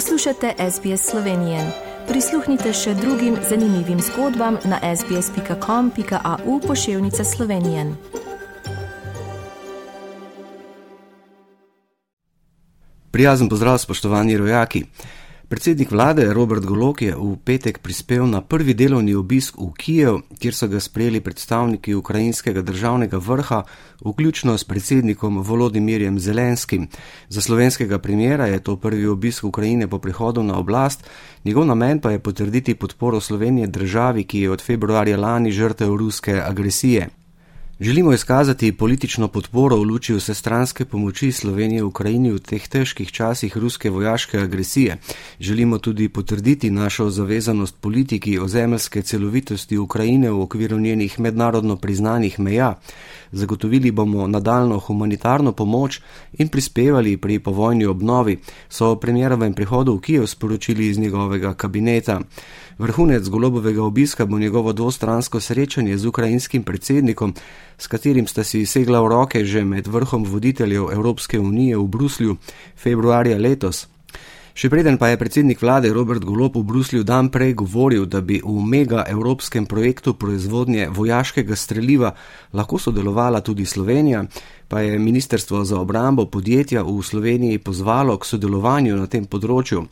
Poslušate SBS Slovenije. Prisluhnite še drugim zanimivim zgodbam na sbsp.com.au pošiljka Slovenije. Prijazen pozdrav, spoštovani rojaki. Predsednik vlade Robert Golok je v petek prispel na prvi delovni obisk v Kijev, kjer so ga sprejeli predstavniki ukrajinskega državnega vrha, vključno s predsednikom Volodimirjem Zelenskim. Za slovenskega premjera je to prvi obisk Ukrajine po prihodu na oblast, njegov namen pa je potrditi podporo Slovenije državi, ki je od februarja lani žrtev ruske agresije. Želimo izkazati politično podporo v luči vsestranske pomoči Slovenije v Ukrajini v teh težkih časih ruske vojaške agresije. Želimo tudi potrditi našo zavezanost politiki o zemeljske celovitosti Ukrajine v okviru njenih mednarodno priznanih meja. Zagotovili bomo nadaljno humanitarno pomoč in prispevali pri povojni obnovi, so o premjerovem prihodu v Kijev sporočili iz njegovega kabineta. Vrhunec golobovega obiska bo njegovo dvostransko srečanje z ukrajinskim predsednikom, s katerim sta si segla v roke že med vrhom voditeljev Evropske unije v Bruslju februarja letos. Še preden pa je predsednik vlade Robert Golop v Bruslju dan prej govoril, da bi v mega evropskem projektu proizvodnje vojaškega streljiva lahko sodelovala tudi Slovenija, pa je Ministrstvo za obrambo podjetja v Sloveniji pozvalo k sodelovanju na tem področju.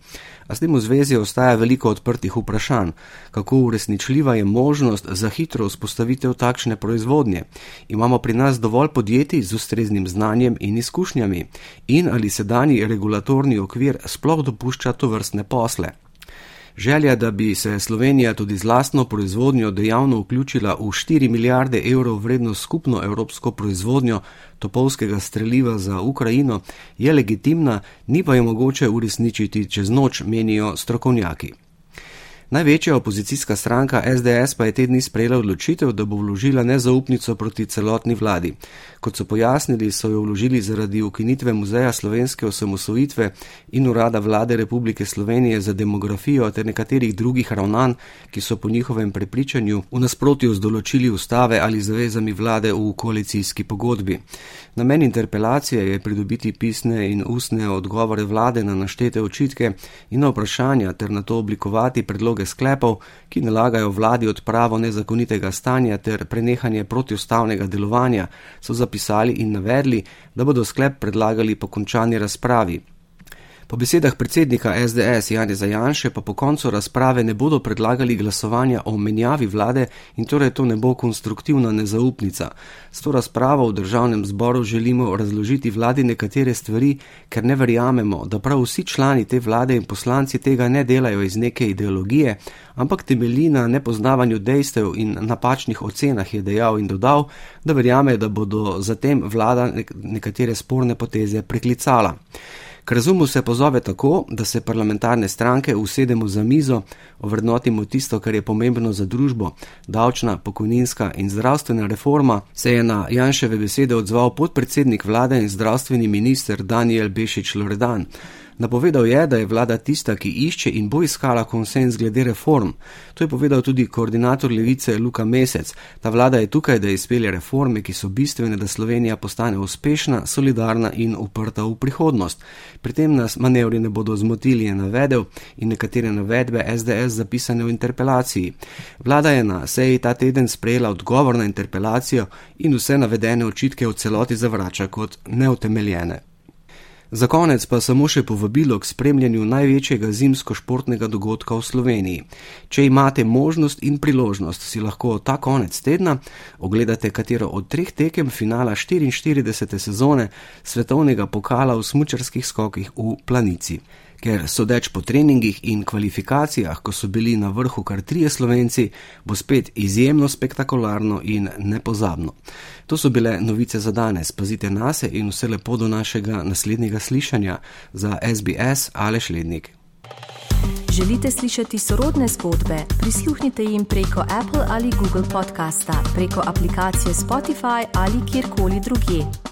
A s tem v zvezi ostaja veliko odprtih vprašanj, kako uresničljiva je možnost za hitro vzpostavitev takšne proizvodnje. Imamo pri nas dovolj podjetij z ustreznim znanjem in izkušnjami in ali sedanji regulatorni okvir sploh dopušča to vrstne posle. Želja, da bi se Slovenija tudi z lastno proizvodnjo dejavno vključila v 4 milijarde evrov vredno skupno evropsko proizvodnjo topolskega streljiva za Ukrajino, je legitimna, ni pa jo mogoče uresničiti čez noč, menijo strokovnjaki. Največja opozicijska stranka SDS pa je te dni sprejela odločitev, da bo vložila nezaupnico proti celotni vladi. Kot so pojasnili, so jo vložili zaradi ukinitve Muzeja slovenske osamosvojitve in urada vlade Republike Slovenije za demografijo ter nekaterih drugih ravnanj, ki so po njihovem prepričanju v nasprotju z določili ustave ali zavezami vlade v koalicijski pogodbi. Namen interpelacije je pridobiti pisne in ustne odgovore vlade na naštete očitke in na vprašanja ter na to oblikovati predlog predloge sklepov, ki nalagajo vladi odpravo nezakonitega stanja ter prenehanje protiustavnega delovanja, so zapisali in navedli, da bodo sklep predlagali po končani razpravi. Po besedah predsednika SDS Jane Zajanše pa po koncu razprave ne bodo predlagali glasovanja o menjavi vlade in torej to ne bo konstruktivna nezaupnica. S to razpravo v državnem zboru želimo razložiti vladi nekatere stvari, ker ne verjamemo, da prav vsi člani te vlade in poslanci tega ne delajo iz neke ideologije, ampak temelji na nepoznavanju dejstev in napačnih ocenah, je dejal in dodal, da verjame, da bodo zatem vlada nekatere sporne poteze preklicala. K razumu se pozove tako, da se parlamentarne stranke usedemo za mizo, ovrednotimo tisto, kar je pomembno za družbo, davčna, pokojninska in zdravstvena reforma, se je na Janševe besede odzval podpredsednik vlade in zdravstveni minister Daniel Bešič Loredan. Napovedal je, da je vlada tista, ki išče in bo iskala konsens glede reform. To je povedal tudi koordinator levice Luka Mesec. Ta vlada je tukaj, da izpelje reforme, ki so bistvene, da Slovenija postane uspešna, solidarna in uprta v prihodnost. Pri tem nas manevri ne bodo zmotili, je navedel in nekatere navedbe SDS zapisane v interpelaciji. Vlada je na seji ta teden sprejela odgovor na interpelacijo in vse navedene očitke v celoti zavrača kot neutemeljene. Za konec pa samo še povabilo k spremljanju največjega zimsko-športnega dogodka v Sloveniji. Če imate možnost in priložnost, si lahko ta konec tedna ogledate katero od treh tekem finala 44. sezone svetovnega pokala v smučarskih skokih v Planici ker sodeč po treningih in kvalifikacijah, ko so bili na vrhu kar trije slovenci, bo spet izjemno spektakularno in nepozabno. To so bile novice za danes. Pazite na se in vse lepo do našega naslednjega slišanja za SBS ali Šlednik. Želite slišati sorodne zgodbe? Prisluhnite jim preko Apple ali Google podcasta, preko aplikacije Spotify ali kjerkoli drugje.